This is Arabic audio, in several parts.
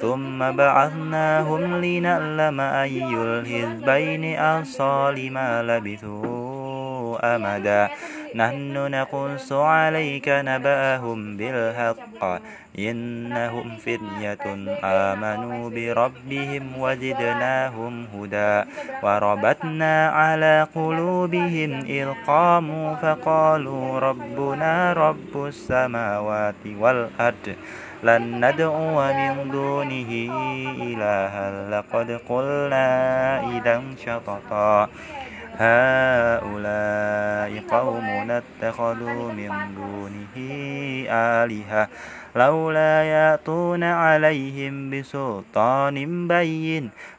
ثم بعثناهم لنعلم أي الحزبين أحصى لما لبثوا أمدا. نحن نقص عليك نبأهم بالحق. إنهم فتية آمنوا بربهم وزدناهم هدى. وربتنا على قلوبهم إذ قاموا فقالوا ربنا رب السماوات والأرض. لن ندعو من دونه إلها لقد قلنا إذا شططا. هؤلاء قوم اتخذوا من دونه آلهة. لولا يأتون عليهم بسلطان بين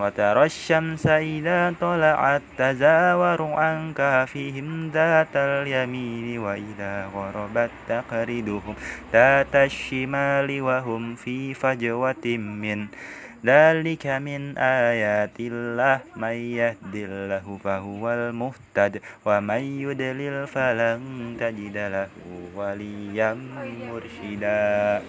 وترى الشمس إذا طلعت تزاور عن كافهم ذات اليمين وإذا غربت تقرضهم ذات الشمال وهم في فجوة من ذلك من آيات الله. من يهد الله فهو المهتد ومن يدلل فلن تجد له وليا مرشدا.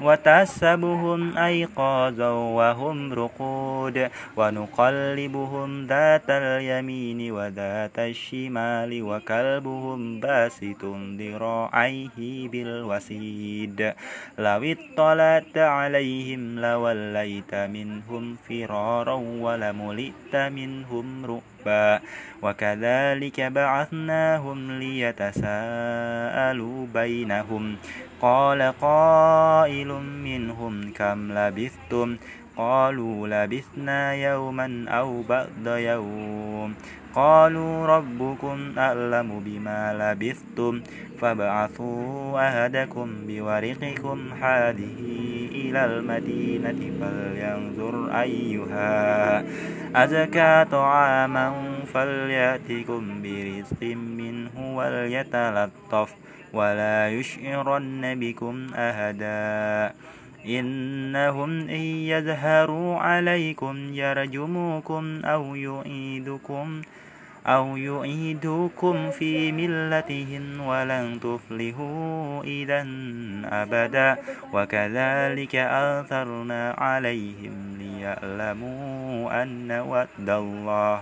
وتحسبهم أيقاظا وهم رقود ونقلبهم ذات اليمين وذات الشمال وكلبهم باسط ذراعيه بالوسيد لو اطلعت عليهم لوليت منهم فرارا ولملئت منهم رؤبا وكذلك بعثناهم ليتساءلوا بينهم. قال قائل منهم كم لبثتم؟ قالوا لبثنا يوما أو بعد يوم. قالوا ربكم أعلم بما لبثتم. فابعثوا أهدكم بورقكم هذه إلى المدينة فلينظر أيها أزكى طعاما فليأتكم برزق منه وليتلطف. ولا يشعرن بكم أهدا إنهم إن يظهروا عليكم يرجموكم أو يعيدكم أو يعيدوكم في ملتهم ولن تفلحوا إذا أبدا. وكذلك آثرنا عليهم ليعلموا أن وعد الله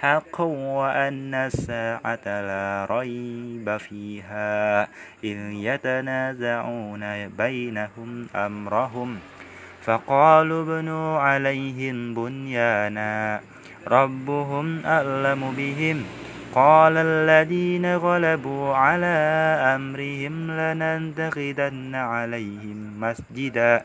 حقا وأن الساعة لا ريب فيها إذ يتنازعون بينهم أمرهم. فقالوا ابنوا عليهم بنيانا ربهم أعلم بهم. قال الذين غلبوا على أمرهم لننتخذن عليهم مسجدا.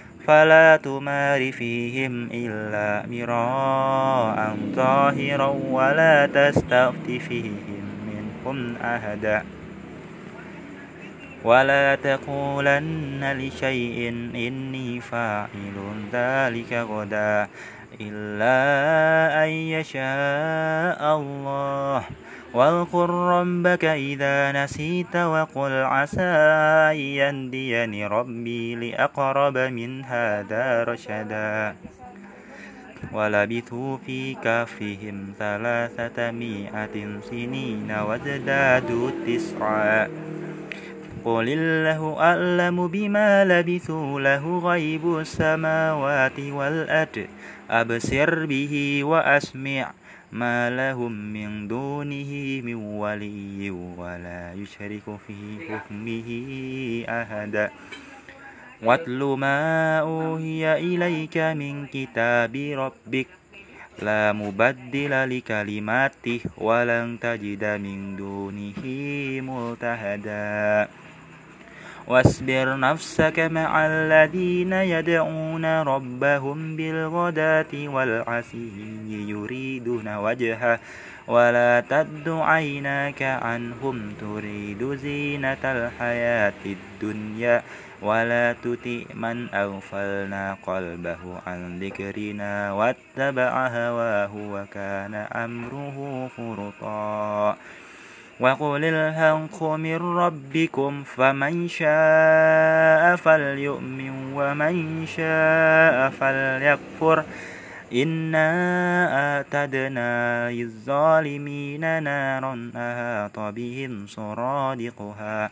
فلا تمار فيهم إلا مراء ظاهرا ولا تستفت فيهم منهم أهدا ولا تقولن لشيء إني فاعل ذلك غدا إلا أن يشاء الله. واذكر ربك إذا نسيت وقل عسى أن يهديني ربي لأقرب من هذا رشدا ولبثوا في كهفهم ثلاثة مئة سنين وازدادوا تسعا قل الله أعلم بما لبثوا له غيب السماوات والأرض أبصر به وأسمع ما لهم من دونه من ولي ولا يشرك في حكمه أحدا واتل ما أوهي إليك من كتاب ربك. لا مبدل لكلماته ولن تجد من دونه ملتهدا واصبر نفسك مع الذين يدعون ربهم بالغداة والعشي يريدون وجهه ولا تد عيناك عنهم تريد زينة الحياة الدنيا ولا تطع من أغفلنا قلبه عن ذكرنا واتبع هواه وكان أمره فرطا وقل الحق من ربكم فمن شاء فليؤمن ومن شاء فليكفر إنا أعتدنا للظالمين نارا أهاط بهم سرادقها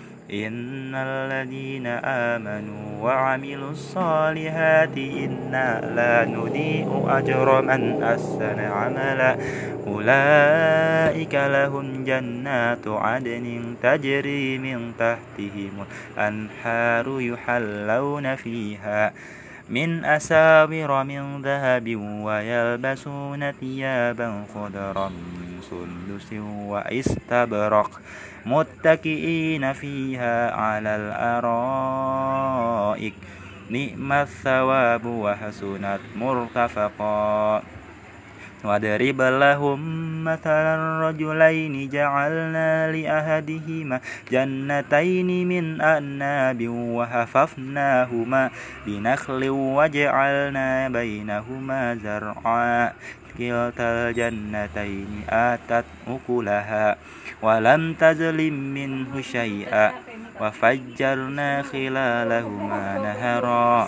إن الذين آمنوا وعملوا الصالحات إنا لا نضيء أجر من أحسن عملا أولئك لهم جنات عدن تجري من تحتهم الأنهار يحلون فيها من أساور من ذهب ويلبسون ثيابا خضرا من سندس وإستبرق متكئين فيها على الأرائك. نعم الثواب وحسنت مرتفقا. واضرب لهم مثلا رجلين جعلنا لأحدهما جنتين من أعناب وحففناهما بنخل وجعلنا بينهما زرعا كلتا الجنتين آتت أكلها ولم تظلم منه شيئا وفجرنا خلالهما نهرا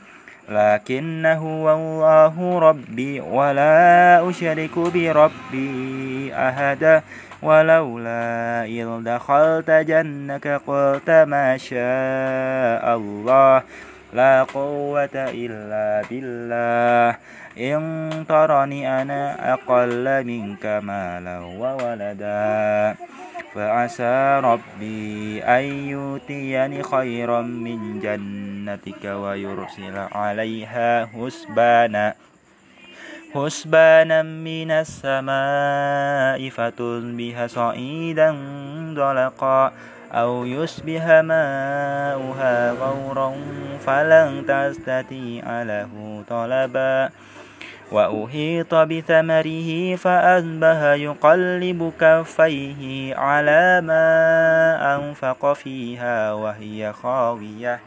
لكنه والله ربي ولا أشرك بربي أحدا ولولا إذ دخلت جنك قلت ما شاء الله لا قوة إلا بالله إن ترني أنا أقل منك مالا وولدا فعسى ربي أن يؤتيني خيرا من جنتك ويرسل عليها حسبانا حسبانا من السماء فتصبح صعيدا زلقا أو يصبح ماؤها غورا فلن تستطيع له طلبا. وأحيط بثمره فأصبح يقلب كفيه على ما أنفق فيها وهي خاوية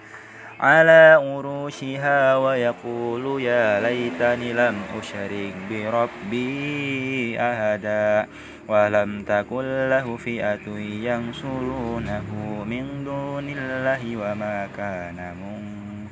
على أروشها ويقول يا ليتني لم أشرك بربي أهدا ولم تكن له فئة ينصرونه من دون الله وما كان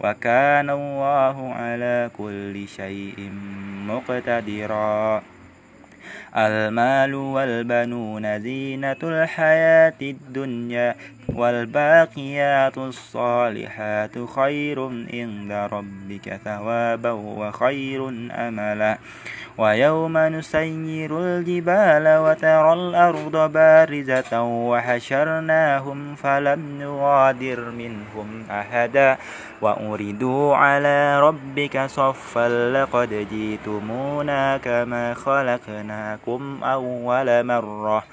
وكان الله على كل شيء مقتدرا. المال والبنون زينة الحياة الدنيا. والباقيات الصالحات خير عند ربك ثوابا وخير أملا. ويوم نسير الجبال وترى الأرض بارزة وحشرناهم فلم نغادر منهم أحدا. وأردوا على ربك صفا لقد جئتمونا كما خلقناكم أول مرة.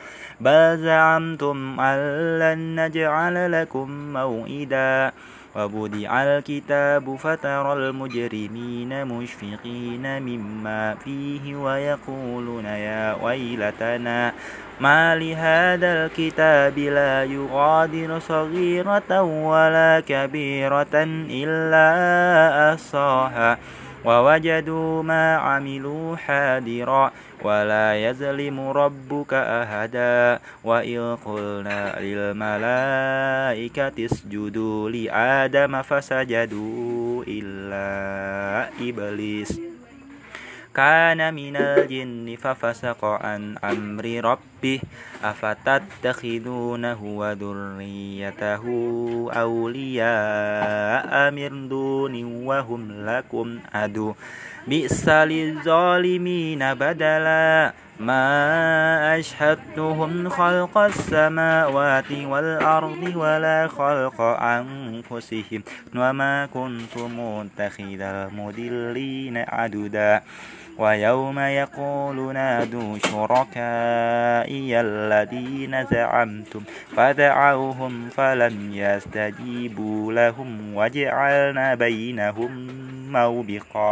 بل زعمتم أن لن نجعل لكم موئدا وبدع الكتاب فترى المجرمين مشفقين مما فيه ويقولون يا ويلتنا ما لهذا الكتاب لا يغادر صغيرة ولا كبيرة إلا أحصاها ووجدوا ما عملوا حاضرا ولا يظلم ربك أحدا. وإذ قلنا للملائكة اسجدوا لآدم فسجدوا إلا إبليس. كان من الجن ففسق عن أمر ربه أفتتخذونه وذريته أولياء من دون وهم لكم؟ عدو بئس للظالمين بدلا. ما أشهدتهم خلق السماوات والأرض ولا خلق أنفسهم وما كنت متخذ المدلين عددا. ويوم يقول نادوا شركائي الذين زعمتم فدعوهم فلم يستجيبوا لهم وجعلنا بينهم موبقا.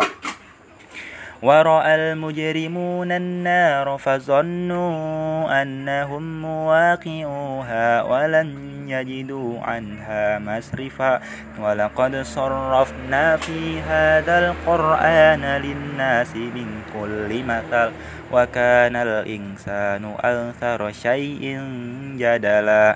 ورأى المجرمون النار فظنوا أنهم مواقعوها ولن يجدوا عنها مسرفا ولقد صرفنا في هذا القرآن للناس من كل مثل وكان الإنسان أكثر شيء جدلا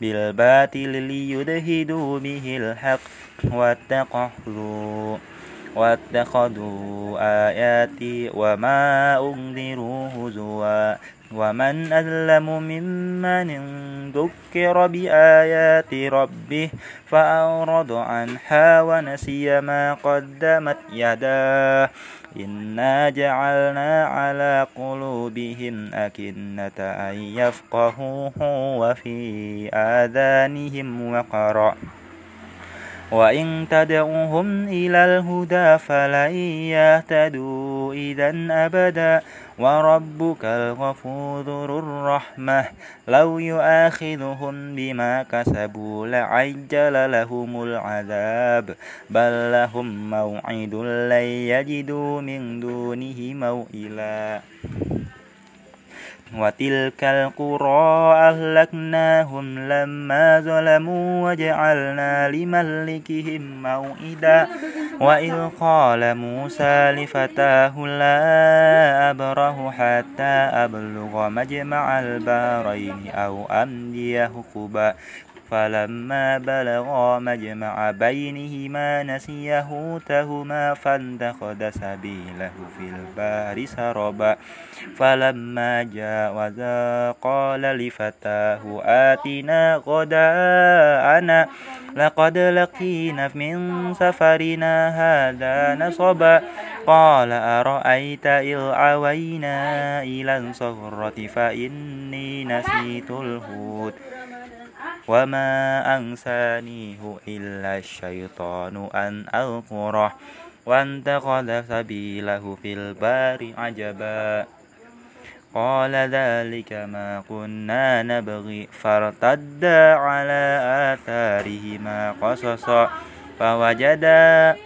بالباطل ليدهدوا به الحق. واتخذوا واتخذوا آياتي وما أنذروا هزوا. ومن أظلم ممن ذكر بآيات ربه فأعرض عنها ونسي ما قدمت يداه. إنا جعلنا على قلوبهم أكنة أن يفقهوه وفي آذانهم وقرأ وإن تدعوهم إلى الهدى فلن يهتدوا إذا أبدا وربك الغفور ذو الرحمة. لو يؤاخذهم بما كسبوا لعجل لهم العذاب. بل لهم موعد لن يجدوا من دونه موئلا. وتلك القرى أهلكناهم لما ظلموا وجعلنا لملكهم موئدا. وإذ قال موسى لفتاه لا أبره حتى أبلغ مجمع البارين أو أمدي حقبا فلما بلغا مجمع بينهما نسيا حوتهما فانتخذ سبيله في البحر سربا فلما جاوزا قال لفتاه آتنا غداءنا لقد لقينا من سفرنا هذا نصبا. قال أرأيت إذ عوينا إلى الصخرة فإني نسيت الهود وما أنسانيه إلا الشيطان أن أذكره وانتقل سبيله في البار عجبا قال ذلك ما كنا نبغي فارتدا على آثارهما قصصا فوجدا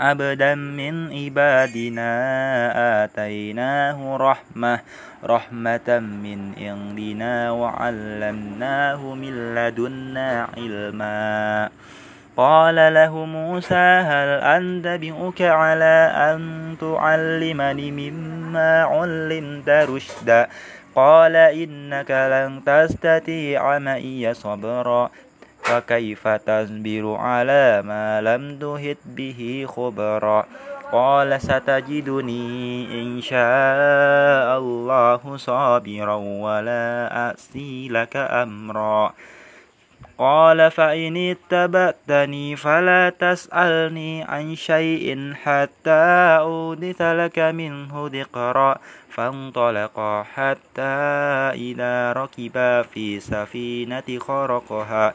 عبدا من عبادنا آتيناه رحمة رحمة من عندنا وعلمناه من لدنا علما. قال له موسى هل أنبئك على أن تعلمني مما علمت رشدا؟ قال إنك لن تستطيع معي صبرا. فكيف تصبر على ما لم تهت به خبرا؟ قال ستجدني إن شاء الله صابرا ولا أعصي لك أمرا. قال فإن اتبعتني فلا تسألني عن شيء حتى أودث لك منه ذكرا. فانطلقا حتى إذا ركبا في سفينة خرقها.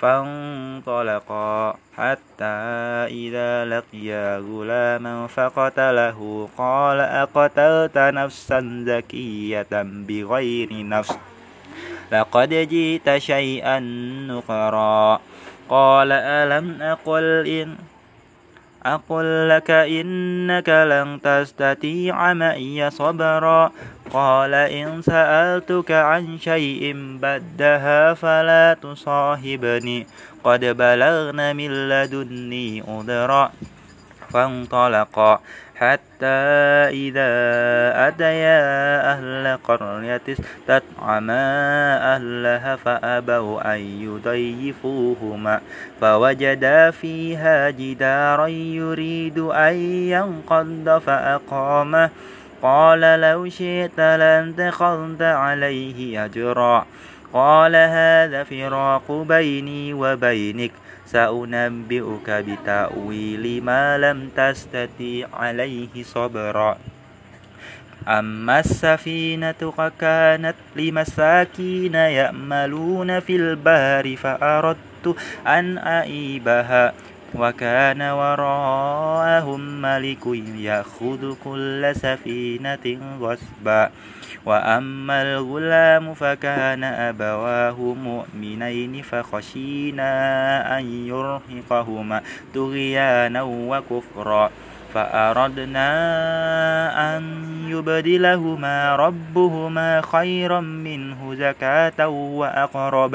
فانطلقا حتى إذا لقيا غلاما فقتله. قال أقتلت نفسا زكية بغير نفس؟ لقد جئت شيئا نقرا قال ألم أقل إن أقل لك إنك لن تستطيع معي صبرا؟ قال إن سألتك عن شيء بدها فلا تصاحبني. قد بلغن من لدني أذرا فانطلقا حتى إذا أتيا أهل قرية استطعما أهلها فأبوا أن يضيفوهما. فوجدا فيها جدارا يريد أن ينقض فأقامه. قال لو شئت لانتخذت عليه أجرا. قال هذا فراق بيني وبينك سأنبئك بتأويل ما لم تستطيع عليه صبرا. أما السفينة فكانت لمساكين يأملون في البحر فأردت أن أعيبها. وكان وراءهم ملك يأخذ كل سفينة غصبا. وأما الغلام فكان أبواه مؤمنين فخشينا أن يرهقهما طغيانا وكفرا. فأردنا أن يبدلهما ربهما خيرا منه زكاة وأقرب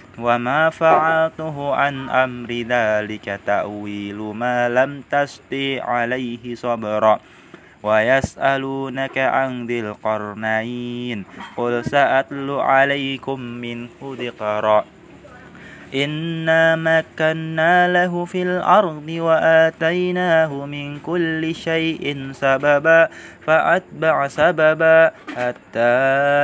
وما فعلته عن أمر ذلك تأويل ما لم تستطع عليه صبرا. ويسألونك عن ذي القرنين. قل سأتل عليكم منه ذكرا. إنا مكنا له في الأرض وآتيناه من كل شيء سببا فأتبع سببا حتى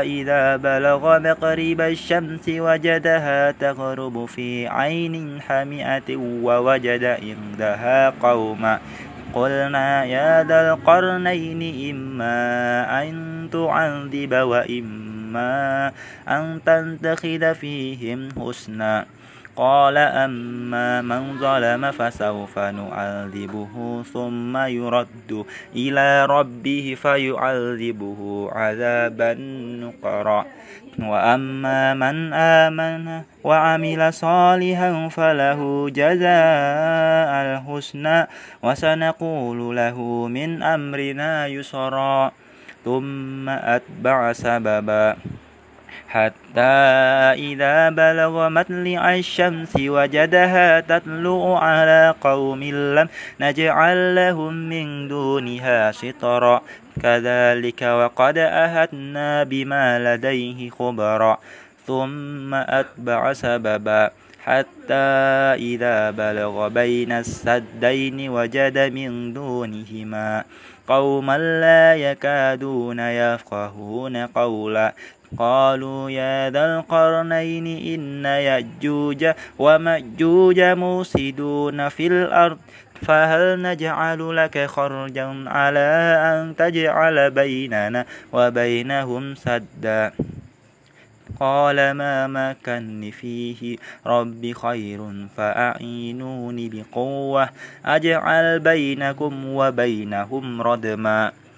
إذا بلغ مقرب الشمس وجدها تغرب في عين حمئة ووجد عندها قوما قلنا يا ذا القرنين إما أن تعذب وإما أن تنتخذ فيهم حسنا قال أما من ظلم فسوف نعذبه ثم يرد إلى ربه فيعذبه عذابا نقرا. وأما من آمن وعمل صالحا فله جزاء الحسنى وسنقول له من أمرنا يسرا. ثم أتبع سببا. حتى إذا بلغ مطلع الشمس وجدها تطلع على قوم لم نجعل لهم من دونها سترا كذلك وقد أهدنا بما لديه خبرا. ثم أتبع سببا. حتى إذا بلغ بين السدين وجد من دونهما قوما لا يكادون يفقهون قولا. قالوا يا ذا القرنين إن يأجوج ومأجوج موسدون في الأرض فهل نجعل لك خرجا على أن تجعل بيننا وبينهم سدا؟ قال ما مكن فيه رب خير فأعينوني بقوة أجعل بينكم وبينهم ردما.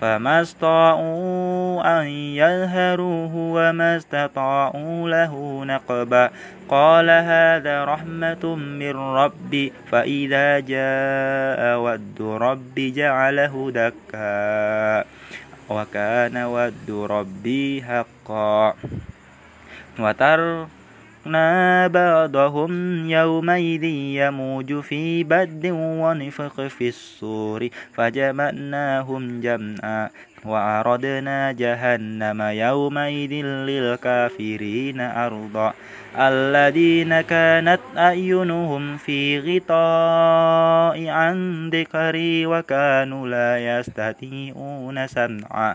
فما استطاعوا أن يظهروه وما استطاعوا له نقبا. قال هذا رحمة من ربي فإذا جاء ود ربي جعله دكا. وكان ود ربي حقا. وتر تركنا بعضهم يومئذ يموج في بد ونفخ في الصور فجمعناهم جمعا وعرضنا جهنم يومئذ للكافرين أرضا الذين كانت أعينهم في غطاء عن ذكري وكانوا لا يستطيعون سمعا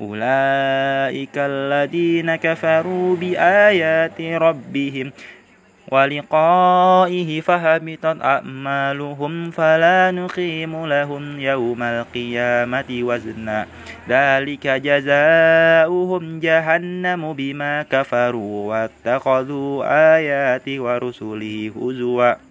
أولئك الذين كفروا بآيات ربهم ولقائه فهبطت أعمالهم فلا نقيم لهم يوم القيامة وزنا. ذلك جزاؤهم جهنم بما كفروا واتخذوا آيات ورسله هزوا.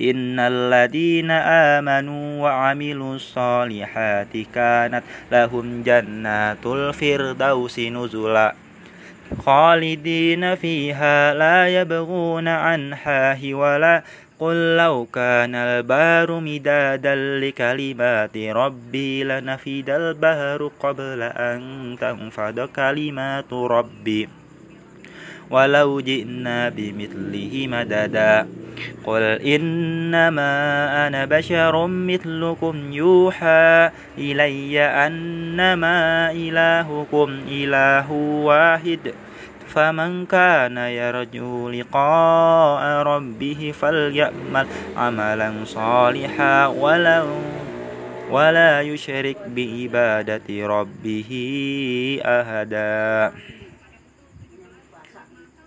إن الذين آمنوا وعملوا الصالحات كانت لهم جنات الفردوس نزلا خالدين فيها لا يبغون عنها ولا قل لو كان البار مدادا لكلمات ربي لنفد البهر قبل أن تنفد كلمات ربي ولو جئنا بمثله مددا. قل إنما أنا بشر مثلكم يوحى إلي أنما إلهكم إله واحد. فمن كان يرجو لقاء ربه فليأمل عملا صالحا ولو ولا يشرك بعبادة ربه أهدا